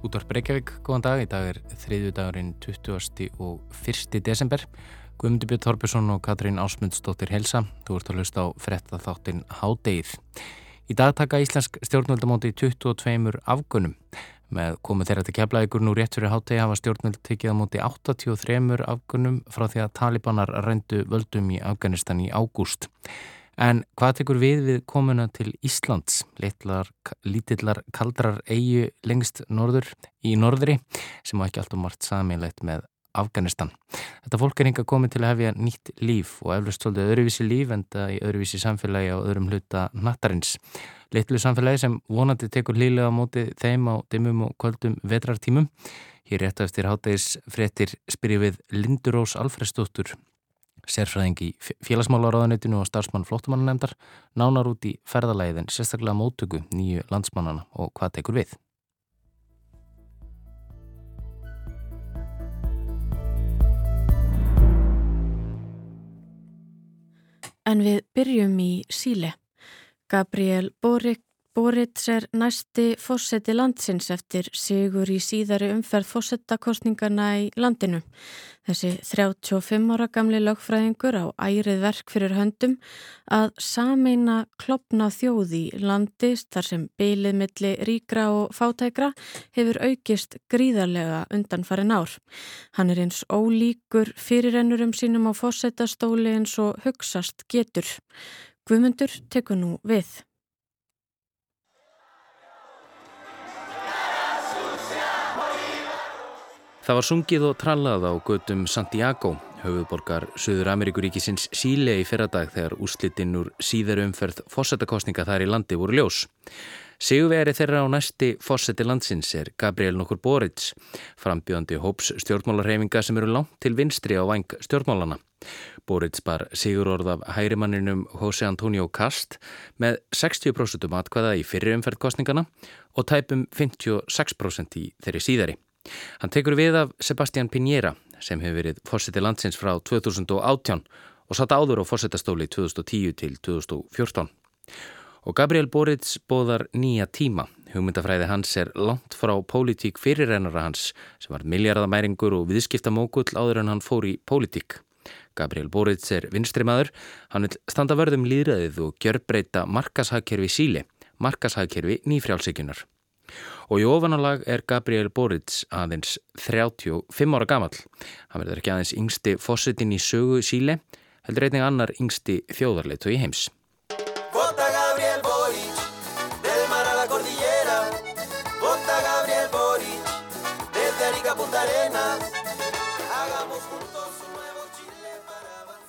Útvarp Reykjavík, góðan dag. Í dag er þriðju dagurinn 20. og 1. desember. Guðmundur Björn Þorbjörnsson og Katrín Ásmundsdóttir Helsa. Þú ert að hlusta á fretta þáttinn Hádegið. Í dag taka Íslensk stjórnvöldamóti 22 afgunum. Með komið þeirra til keflaðigur nú rétt fyrir hátegi hafa stjórnvöld tekið á móti 83 afgunum frá því að talibanar rændu völdum í Afganistan í ágúst. En hvað tekur við við komuna til Íslands, litlar, lítillar kaldrar eigu lengst norður í norðri sem á ekki alltaf margt saminlegt með Afganistan. Þetta fólk er hinga komið til að hefja nýtt líf og eflust svolítið öðruvísi líf en það í öðruvísi samfélagi á öðrum hluta nattarins. Litlu samfélagi sem vonandi tekur lílega á móti þeim á dimmum og kvöldum vetrartímum. Hér rétt eftir háttegis frettir spyrjum við Lindurós Alfredsdóttur sérfræðing í félagsmálaráðanitinu og starfsmann flóttumannanemdar nánar út í ferðalæðin, sérstaklega móttöku nýju landsmannana og hvað tekur við. En við byrjum í Síle. Gabriel Boric Boric er næsti fósetti landsins eftir sigur í síðari umferð fósettakostningarna í landinu. Þessi 35 ára gamli lögfræðingur á ærið verk fyrir höndum að sameina klopna þjóði í landist þar sem beilið milli ríkra og fátækra hefur aukist gríðarlega undan farin ár. Hann er eins ólíkur fyrirennurum sínum á fósettastóli eins og hugsast getur. Guðmundur tekur nú við. Það var sungið og trallað á gödum Santiago, höfuðborgar Suður Ameríkuríkisins síle í fyrradag þegar úrslitinn úr síðar umferð fósettakostninga þar í landi voru ljós. Sigurveri þeirra á næsti fósetti landsins er Gabriel nokkur Boric, frambjöndi hóps stjórnmálarhefinga sem eru langt til vinstri á vang stjórnmálana. Boric bar sigurorð af hærimanninum José Antonio Cast með 60% atkvæða í fyrri umferð kostningana og tæpum 56% í þeirri síðari. Hann tekur við af Sebastián Piñera sem hefur verið fórseti landsins frá 2018 og satt áður á fórsetastóli 2010 til 2014. Og Gabriel Boric bóðar nýja tíma. Hugmyndafræði hans er langt frá pólitík fyrirrennara hans sem var miljardamæringur og viðskiptamókull áður en hann fór í pólitík. Gabriel Boric er vinstrimaður, hann vil standa vörðum líðræðið og gjörbreyta markashagkerfi síli, markashagkerfi nýfrjálsíkunar. Og í ofanalag er Gabriel Boric aðeins 35 ára gamal. Hann verður ekki aðeins yngsti fósittin í sögu síle, heldur einnig annar yngsti þjóðarleitu í heims.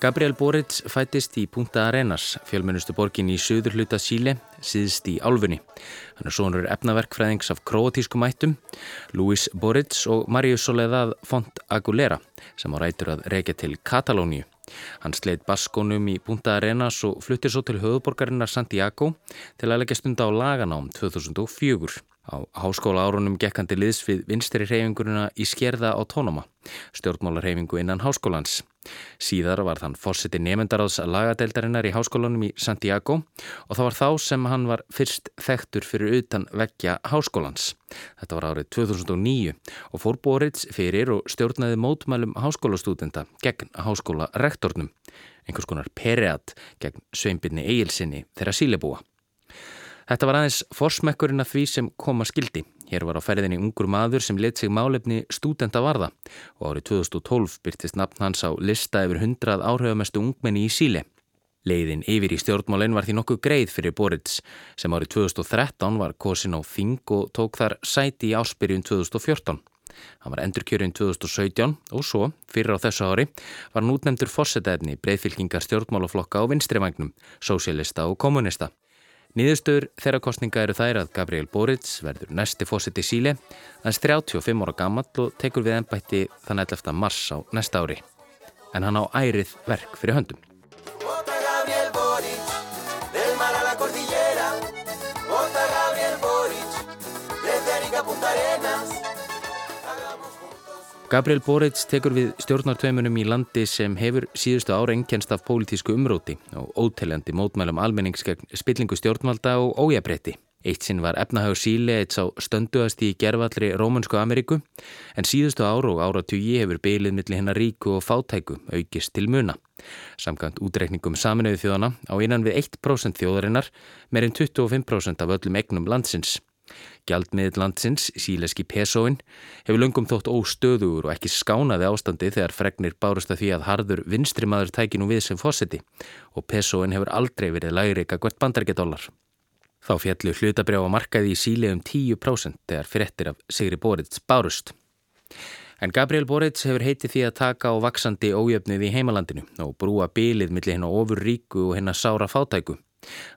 Gabriel Boric fættist í Punta Arenas, fjölmennustu borgin í söður hluta Síle, síðst í álfunni. Hann er svonur efnaverkfræðings af kroatískum ættum, Luis Boric og Marius Soledad Font Aguilera, sem á rætur að reykja til Katalóníu. Hann sleitt baskónum í Punta Arenas og fluttir svo til höfuborgarinnar Santiago til að leggja stund á laganám 2004. Á háskóla árunum gekkandi liðs við vinstri reyfingurina í skerða á tónuma, stjórnmálarreyfingu innan háskólans. Síðar var þann fórseti nefndaráðs lagadeildarinnar í háskólanum í Santiago og það var þá sem hann var fyrst þektur fyrir utan vekkja háskólans. Þetta var árið 2009 og fór Bóriðs fyrir og stjórnaði mótmælum háskólastúdenda gegn háskólarektornum, einhvers konar periat gegn sveimbyrni eigilsinni þeirra sílebúa. Þetta var aðeins forsmekkurinn af því sem koma skildi. Hér var á ferðinni ungur maður sem let sig málefni stúdenta varða og árið 2012 byrtist nafn hans á lista yfir hundrað áhrifamestu ungmenni í síli. Leiðin yfir í stjórnmálinn var því nokkuð greið fyrir Boric sem árið 2013 var kosin á Þing og tók þar sæti í áspyrjun 2014. Hann var endurkjörinn 2017 og svo, fyrir á þessu ári, var hann útnemdur fórsetæfni breyðfylkingar stjórnmálaflokka á vinstrivagnum, sósélista og kommunista. Nýðustur þeirra kostninga eru þær að Gabriel Boric verður næsti fósitt í Síle, hans 35 ára gammal og tekur við ennbætti þann 11. mars á næsta ári. En hann á ærið verk fyrir höndum. Gabriel Boric tekur við stjórnartöimunum í landi sem hefur síðustu ára engjænst af pólitísku umróti og óteljandi mótmælum almennings gegn spillingu stjórnvalda og ójabretti. Eitt sinn var efnahagur síli eitt sá stönduast í gerfallri Rómansku Ameríku en síðustu áru og áratugi hefur bylið millir hennar ríku og fátæku aukist til muna. Samkvæmt útreikningum saminuðu þjóðana á innan við 1% þjóðarinnar meirinn 25% af öllum egnum landsins. Gjaldmiðl landsins, síleski pesóin, hefur lungum þótt óstöður og ekki skánaði ástandi þegar fregnir bárust að því að harður vinstri maður tæki nú við sem fósetti og pesóin hefur aldrei verið læri eitthvað hvert bandargedólar. Þá fjallu hlutabrjá að markaði í síli um 10% þegar frettir af Sigri Bóriðs bárust. En Gabriel Bóriðs hefur heitið því að taka á vaksandi ójöfnið í heimalandinu og brúa bylið millir henn á ofur ríku og henn að sára fátæku.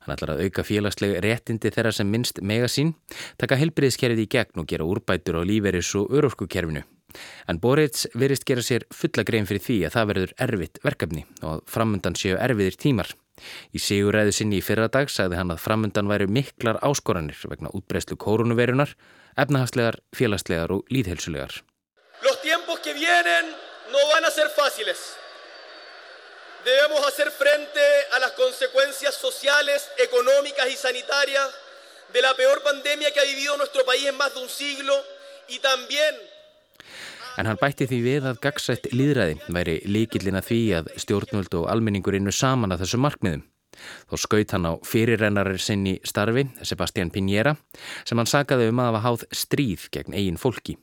Hann ætlar að auka félagsleg réttindi þeirra sem minnst megasín, taka helbriðskerfið í gegn og gera úrbætur á líferis og örorkukerfinu. En Bóriðs verist gera sér fulla grein fyrir því að það verður erfitt verkefni og framundan séu erfiðir tímar. Í siguræðu sinni í fyrradag sagði hann að framundan væri miklar áskoranir vegna útbreyslu koronavirunar, efnahagslegar, félagslegar og líðhelsulegar. Los tiempos que vienen no van a ser fáciles. Debemos hacer frente a las consecuencias sociales, económicas y sanitarias de la peor pandemia que ha vivido nuestro país en más de un siglo y también En hann bætti því við að gagsætt líðræði væri líkillina því að stjórnvöld og almenningur innu saman að þessu markmiðum. Þó skaut hann á fyrirrennarir sinni starfi, Sebastián Piñera, sem hann sagaði um að hafa háð stríð gegn eigin fólki.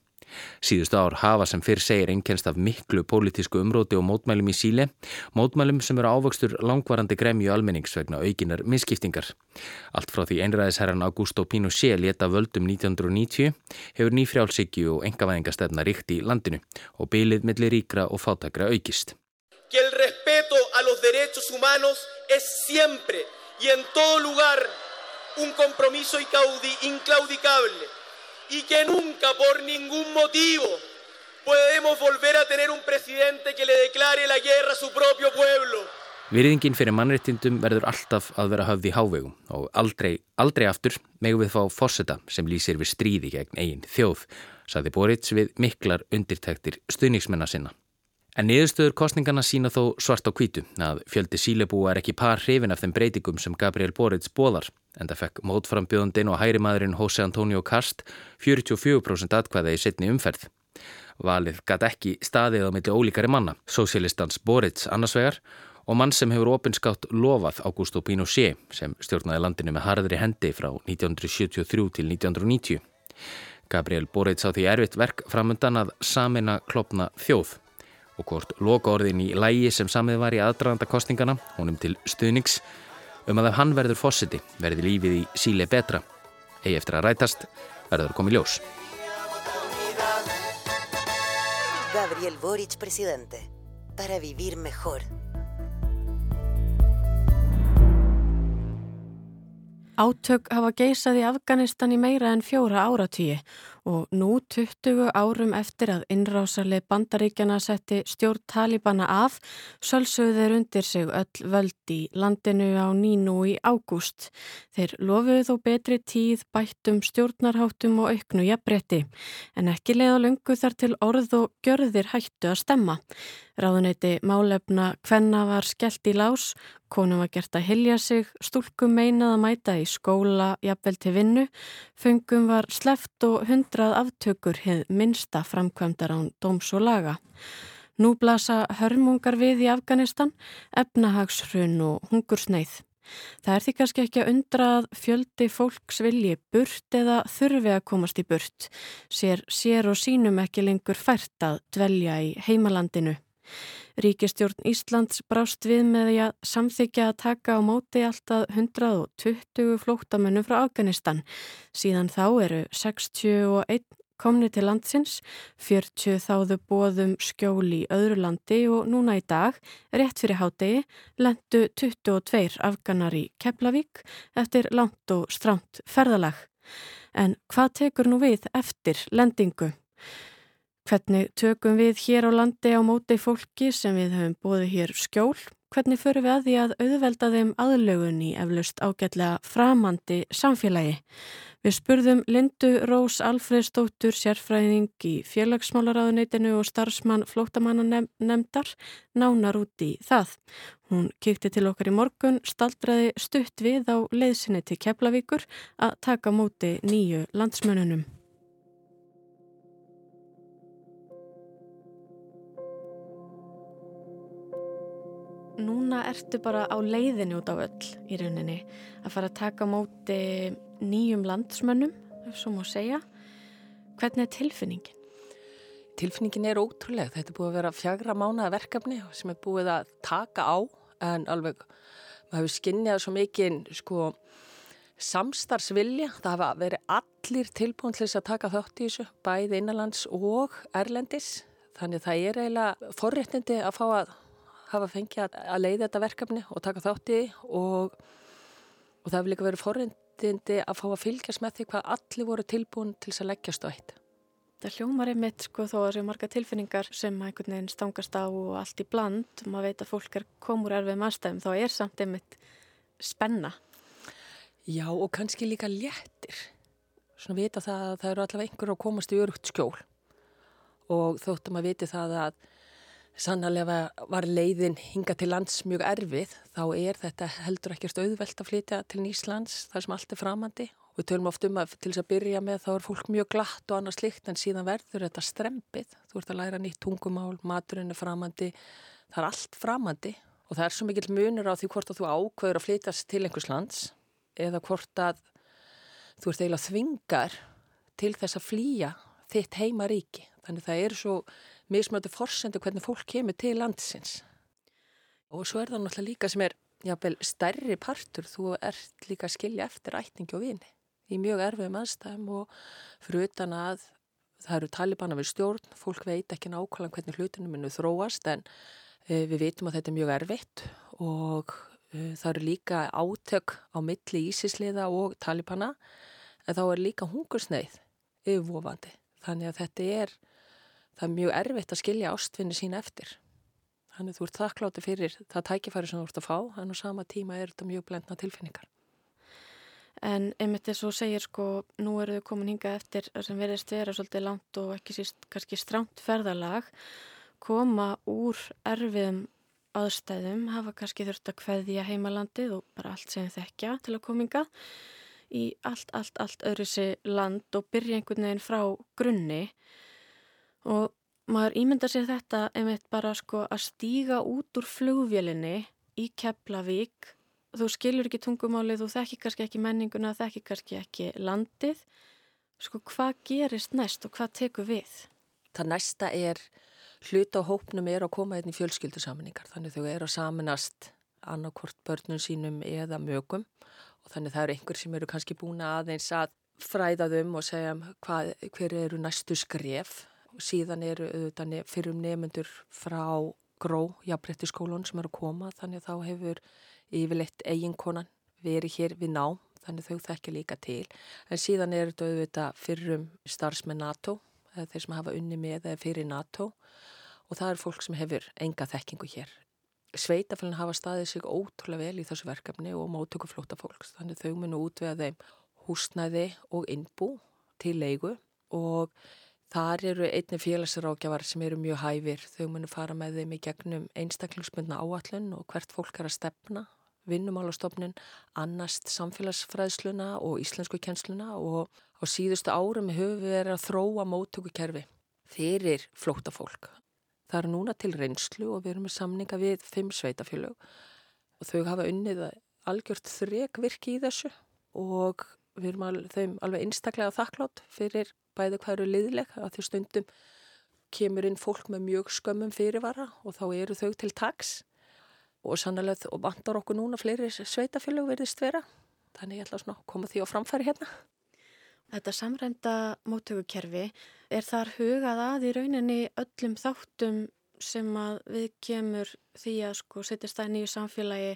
Síðustu ár hafa sem fyrr segir einnkenst af miklu pólitísku umróti og mótmælum í síle, mótmælum sem eru ávöxtur langvarandi gremju almennings vegna aukinar misskiptingar. Allt frá því einræðisherran Augusto Pinochet leta völdum 1990 hefur nýfrjálsíkju og engavæðingastefna ríkt í landinu og bylið millir ríkra og fátakra aukist. El respeto a los derechos humanos es siempre y en todo lugar un compromiso inclaudicable. Y que nunca por ningún motivo podemos volver a tener un presidente que le declare la guerra a su propio pueblo. Virðingin fyrir mannrettindum verður alltaf að vera höfð í hávegum og aldrei, aldrei aftur megum við fá fórseta sem lýsir við stríði gegn eigin þjóð, saði Boric við miklar undirtæktir stuðningsmennar sinna. En niðurstöður kostningarna sína þó svart á kvítu að fjöldi sílebúa er ekki par hrifin af þeim breytingum sem Gabriel Boric bóðar en það fekk mótframbjöðundin og hærimaðurinn Jose Antonio Cast 44% atkvæða í setni umferð. Valið gæti ekki staðið á milli ólíkari manna, sósélistans Boric annarsvegar og mann sem hefur opinskátt lofað Augusto Pinochet sem stjórnaði landinu með harðri hendi frá 1973 til 1990. Gabriel Boric á því erfitt verk framundan að samina klopna þjóð og hvort loka orðin í lægi sem samið var í aðdraðanda kostingana, honum til stuðnings, um að ef hann verður fósiti verði lífið í síle betra. Egi eftir að rætast verður komið ljós. Gabriel Boric, presidente, para vivir mejor. Átök hafa geisað í Afganistan í meira en fjóra áratýi og nú 20 árum eftir að innrásarlið bandaríkjana setti stjórn Talibana af sölsuðu þeir undir sig öll völd í landinu á nínu í ágúst. Þeir lofuðu þó betri tíð bættum stjórnarháttum og auknu jafnbretti en ekki leiða lungu þar til orð og gjörðir hættu að stemma. Ráðuneyti málefna hvenna var skellt í lás, konum var gert að hilja sig, stúlkum meinað að mæta í skóla, jafnvel til vinnu, fengum var sleft og hundrað aftökur hefð minsta framkvæmdar án dóms og laga. Nú blasa hörmungar við í Afganistan, efnahagshrun og hungursneið. Það er því kannski ekki að undra að fjöldi fólks vilji burt eða þurfi að komast í burt, sér, sér og sínum ekki lengur fært að dvelja í heimalandinu. Ríkistjórn Íslands brást við með því að samþykja að taka á móti alltaf 120 flóttamönnum frá Afganistan. Síðan þá eru 61 komni til landsins, 40 þáðu bóðum skjóli í öðru landi og núna í dag, rétt fyrir hádegi, lendu 22 afganar í Keflavík eftir langt og stramt ferðalag. En hvað tekur nú við eftir lendingu? Hvernig tökum við hér á landi á móti fólki sem við höfum bóðið hér skjól? Hvernig förum við að því að auðvelda þeim aðlögun í eflaust ágætlega framandi samfélagi? Við spurðum Lindu Rós Alfredsdóttur, sérfræðing í félagsmálaráðuneytinu og starfsmann flótamannanemndar nánar út í það. Hún kykti til okkar í morgun, staldraði stutt við á leiðsinni til Keflavíkur að taka móti nýju landsmönunum. Núna ertu bara á leiðinu út á öll í rauninni að fara að taka móti nýjum landsmönnum, ef svo má segja. Hvernig er tilfinningin? Tilfinningin er ótrúlega. Þetta er búið að vera fjagra mánaða verkefni sem er búið að taka á en alveg maður hefur skinnjað svo mikið sko, samstarfsvilja. Það hafa verið allir tilbúin til þess að taka þátt í þessu, bæði innanlands og erlendis. Þannig það er eiginlega forréttindi að fá að hafa fengið að leiða þetta verkefni og taka þátt í og, og það hefur líka verið forréttindi að fá að fylgjast með því hvað allir voru tilbúin til þess að leggjast á eitt. Það hljómar einmitt sko þó að það séu marga tilfinningar sem einhvern veginn stangast á og allt í bland og maður veit að fólk er komur erfið maðurstæðum þá er samt einmitt spenna. Já og kannski líka léttir. Svona vita það að það eru allavega einhver að komast í örugt skjól og þóttum að viti það að sannlega var leiðin hinga til lands mjög erfið þá er þetta heldur ekkert auðvelt að flytja til Nýslands þar sem allt er framandi Við tölum oft um að til þess að byrja með þá er fólk mjög glatt og annað slikt en síðan verður þetta strempið. Þú ert að læra nýtt tungumál, maturinn er framandi, það er allt framandi og það er svo mikill munur á því hvort að þú ákveður að flytast til einhvers lands eða hvort að þú ert eiginlega þvingar til þess að flýja þitt heima ríki. Þannig það er svo mismötu forsendu hvernig fólk kemur til landsins. Og svo er það náttúrulega líka sem er jábel stærri partur, þú ert líka að skilja eftir ætningi og vini í mjög erfiðum aðstæðum og fyrir utan að það eru talibana við stjórn, fólk veit ekki nákvæmlega hvernig hlutinu minu þróast en e, við veitum að þetta er mjög erfitt og e, það eru líka átök á milli ísisliða og talibana. En þá er líka hungursneið yfirvofandi. Þannig að þetta er, er mjög erfitt að skilja ástfinni sín eftir. Þannig þú ert þakkláti fyrir það tækifæri sem þú ert að fá en á sama tíma er þetta mjög blendna tilfinningar. En einmitt þess að segir sko, nú eru þau komin hinga eftir sem verðist vera svolítið langt og ekki síst kannski stránt ferðalag, koma úr erfiðum aðstæðum, hafa kannski þurft að hveðja heimalandið og bara allt sem þekkja til að kominga í allt, allt, allt öðru sér land og byrja einhvern veginn frá grunni og maður ímynda sér þetta einmitt bara sko að stíga út úr flugvélinni í Keflavík þú skilur ekki tungumálið, þú þekkir kannski ekki menninguna, þekkir kannski ekki landið. Sko hvað gerist næst og hvað tekur við? Það næsta er, hluta á hópnum er að koma inn í fjölskyldusaminningar. Þannig þau eru að saminast annarkort börnum sínum eða mögum og þannig það eru einhver sem eru kannski búin aðeins að fræða þum og segja hvað, hver eru næstu skref síðan eru auðvitað fyrir um nefnendur frá gró, jafnbretti skólun sem eru að koma þannig þá hefur yfirleitt eiginkonan verið hér við ná, þannig þau þekkja líka til. En síðan er þetta auðvitað fyrrum starfsmenn NATO, þeir sem hafa unni með eða fyrir NATO og það er fólk sem hefur enga þekkingu hér. Sveitafélagin hafa staðið sig ótrúlega vel í þessu verkefni og mótöku flóta fólks, þannig þau munu útvega þeim húsnæði og innbú til leigu og Þar eru einni félagsrákjafar sem eru mjög hæfir. Þau munu fara með þeim í gegnum einstaklingsmyndna áallun og hvert fólk er að stefna vinnumálastofnin annast samfélagsfræðsluna og íslensku kjensluna og á síðustu árum höfum við verið að þróa móttökukerfi fyrir flótafólk. Það er núna til reynslu og við erum með samninga við fimm sveitafélög og þau hafa unnið algjört þrek virki í þessu og við erum al, þeim alveg einstaklega þakklátt fyrir bæði hvað eru liðleg að því stundum kemur inn fólk með mjög skömmum fyrirvara og þá eru þau til taks. Og sannlega og vantar okkur núna fleiri sveitafélög verðist vera. Þannig ég ætla að koma því á framfæri hérna. Þetta samrænda móttökukerfi er þar hugað að í rauninni öllum þáttum sem að við kemur því að sko setjast það nýju samfélagi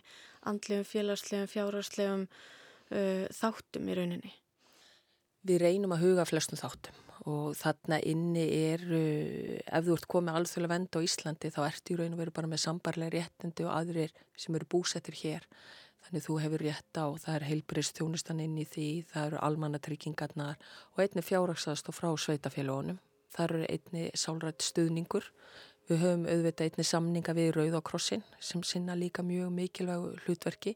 andlegum, félagslegum, fjárhagslegum uh, þáttum í rauninni Við reynum að huga flestum þáttum og þarna inni er, ef þú ert komið alþjóðlega vend á Íslandi þá ert í raun og veru bara með sambarlega réttindi og aðrir sem eru búsettir hér. Þannig þú hefur rétt á, það er heilbrist þjónustan inn í því, það eru almannatryggingarnar og einni fjárraksast og frá sveitafélagunum. Það eru einni sálrætt stuðningur Við höfum auðvitað einni samninga við Rauðakrossin sem sinna líka mjög mikilvægu hlutverki.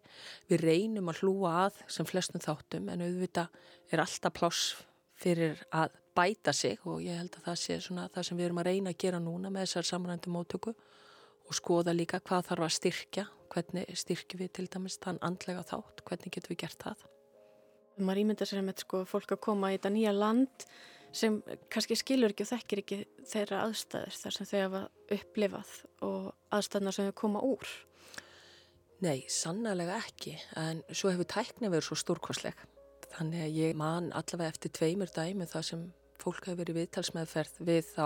Við reynum að hlúa að sem flestum þáttum en auðvitað er alltaf pláss fyrir að bæta sig og ég held að það sé svona það sem við erum að reyna að gera núna með þessar samrændum móttöku og skoða líka hvað þarf að styrkja, hvernig styrkjum við til dæmis þann andlega þátt, hvernig getum við gert það. Maður ímynda sér með sko, fólk að koma í þetta nýja land sem kannski skilur ekki og þekkir ekki þeirra aðstæðir þar sem þau hafa upplifað og aðstæðnar sem þau koma úr. Nei, sannlega ekki, en svo hefur tækni verið svo stórkosleg. Þannig að ég man allavega eftir tveimur dæmi það sem fólk hefur verið viðtalsmeðferð við þá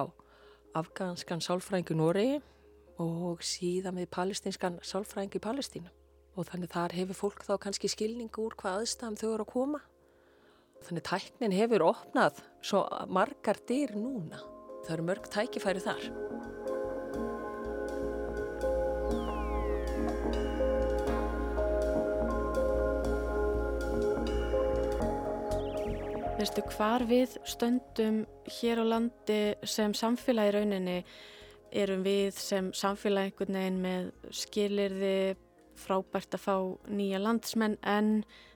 afganskan sálfræðingu Noregi og síðan við palestinskan sálfræðingu í Palestínu. Og þannig þar hefur fólk þá kannski skilningu úr hvað aðstæðum þau eru að koma Þannig tæknin hefur opnað svo margar dyr núna. Það eru mörg tækifæri þar. Veistu hvar við stöndum hér á landi sem samfélagi rauninni erum við sem samfélagi einhvern veginn með skilirði frábært að fá nýja landsmenn en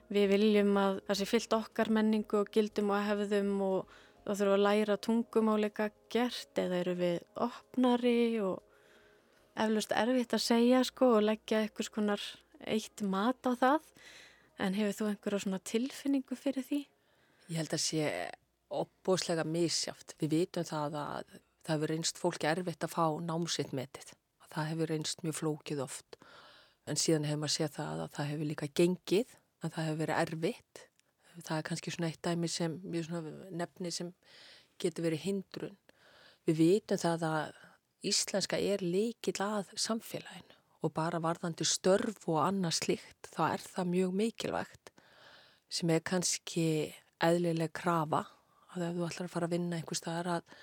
við viljum að það sé fyllt okkar menningu og gildum og hefðum og þá þurfum að læra tungumáleika gert eða eru við opnari og eflust erfitt að segja sko og leggja eitthvað skonar eitt mat á það en hefur þú einhverja svona tilfinningu fyrir því? Ég held að sé opbóslega misjáft. Við vitum það að það hefur reynst fólki erfitt að fá námsitt metið. Það hefur reynst mjög flókið oft en síðan hefur maður séð það að það hefur líka gengið að það hefur verið erfitt. Það er kannski svona eitt dæmi sem, nefni sem getur verið hindrun. Við vitum það að íslenska er líkil að samfélaginu og bara varðandi störf og annað slikt þá er það mjög mikilvægt sem er kannski eðlileg krafa að ef þú ætlar að fara að vinna einhver staðar að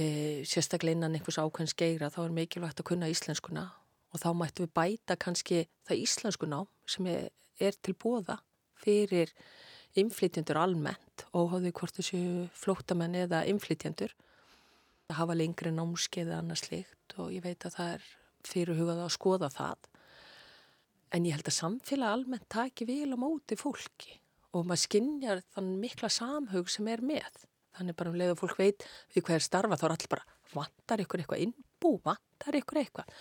e, sérstaklega innan einhvers ákveðins geira þá er mikilvægt að kunna íslenskuna og þá mættum við bæta kannski það íslenskuná sem er, er til bóða fyrir inflytjendur almennt og hóðu hvort þessu flótamenn eða inflytjendur að hafa lengri námskeið eða annað slikt og ég veit að það er fyrirhugað að skoða það. En ég held að samfélag almennt taki vil á móti fólki og maður skinnjar þann mikla samhug sem er með. Þannig bara um leið og fólk veit við hvað er starfa þá er allir bara vantar ykkur eitthvað? Innbú, vantar ykkur eitthvað?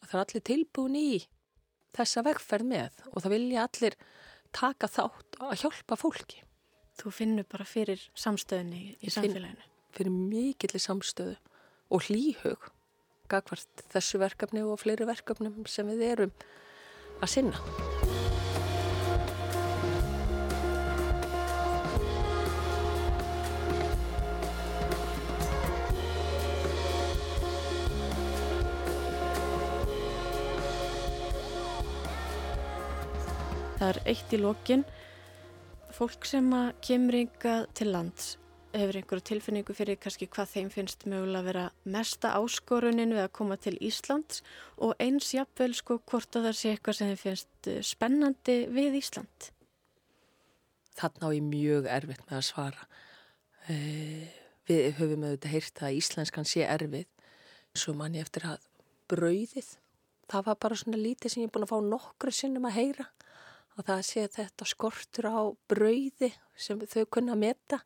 Og það er allir tilbúin í þessa vegferð með og það vilja allir taka þátt að hjálpa fólki. Þú finnur bara fyrir samstöðinni í samfélaginu? Fyrir mikillir samstöðu og hlýhug gagvart þessu verkefni og fleiri verkefnum sem við erum að sinna. Það er eitt í lokin. Fólk sem að kemur yngað til lands hefur einhverju tilfinningu fyrir kannski hvað þeim finnst mögulega að vera mesta áskorunin við að koma til Íslands og eins jafnvel sko hvort að það sé eitthvað sem þeim finnst eh, spennandi við Ísland. Þarna á ég mjög erfitt með að svara. Eh, við höfum auðvitað heyrt að íslenskan sé erfið svo manni eftir að brauðið það var bara svona lítið sem ég er búin að fá nokkru sinnum að heyra og það sé þetta skortur á brauði sem þau kunna að meta.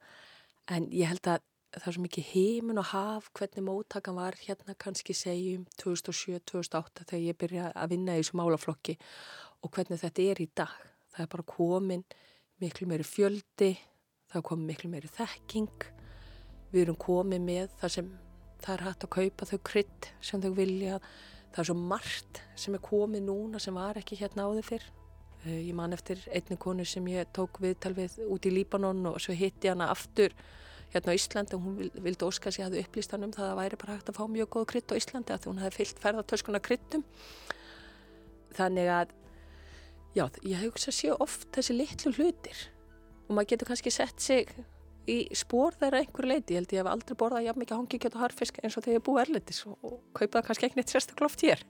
En ég held að það er svo mikið heimin og haf hvernig móttakan var hérna kannski segjum 2007-2008 þegar ég byrja að vinna í þessu málaflokki og hvernig þetta er í dag. Það er bara komin miklu meiri fjöldi, það er komin miklu meiri þekking, við erum komið með það sem það er hægt að kaupa þau krydd sem þau vilja, það er svo margt sem er komið núna sem var ekki hérna áður fyrr ég man eftir einni konu sem ég tók viðtal við út í Líbanon og svo hitti hana aftur hérna á Íslandi og hún vildi óska að ég hafði upplýst hann um það að það væri bara hægt að fá mjög góð krydd á Íslandi að hún hefði fyllt ferðartöskuna kryddum. Þannig að, já, ég hugsa sér oft þessi litlu hlutir og maður getur kannski sett sig í spór þeirra einhver leiti. Ég held ég hef aldrei borðað jafn mikið hongi kjöt og harfisk eins og þegar ég búið erlendis og, kaupaði kannski ekki neitt sérstaklega oft hér.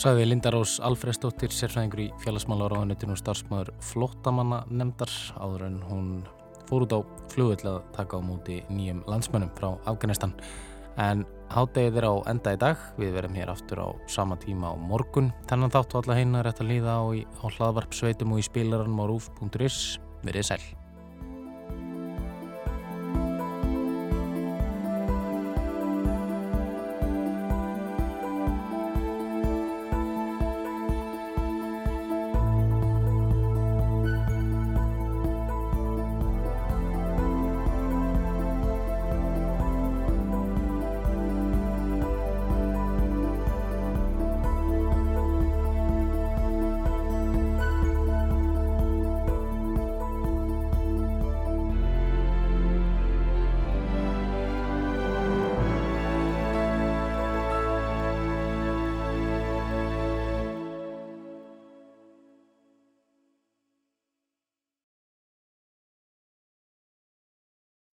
Saði Lindarós Alfredsdóttir, sérfræðingur í félagsmálaráðunitinu og starfsmöður Flóttamanna nefndar áður en hún fór út á flugvill að taka á múti nýjum landsmönnum frá Afganistan. En hádegið er á enda í dag, við verum hér aftur á sama tíma á morgun. Þannig þáttu alla heina rétt að líða á, á hlaðvarp sveitum og í spilarann á rúf.is. Verið sæl.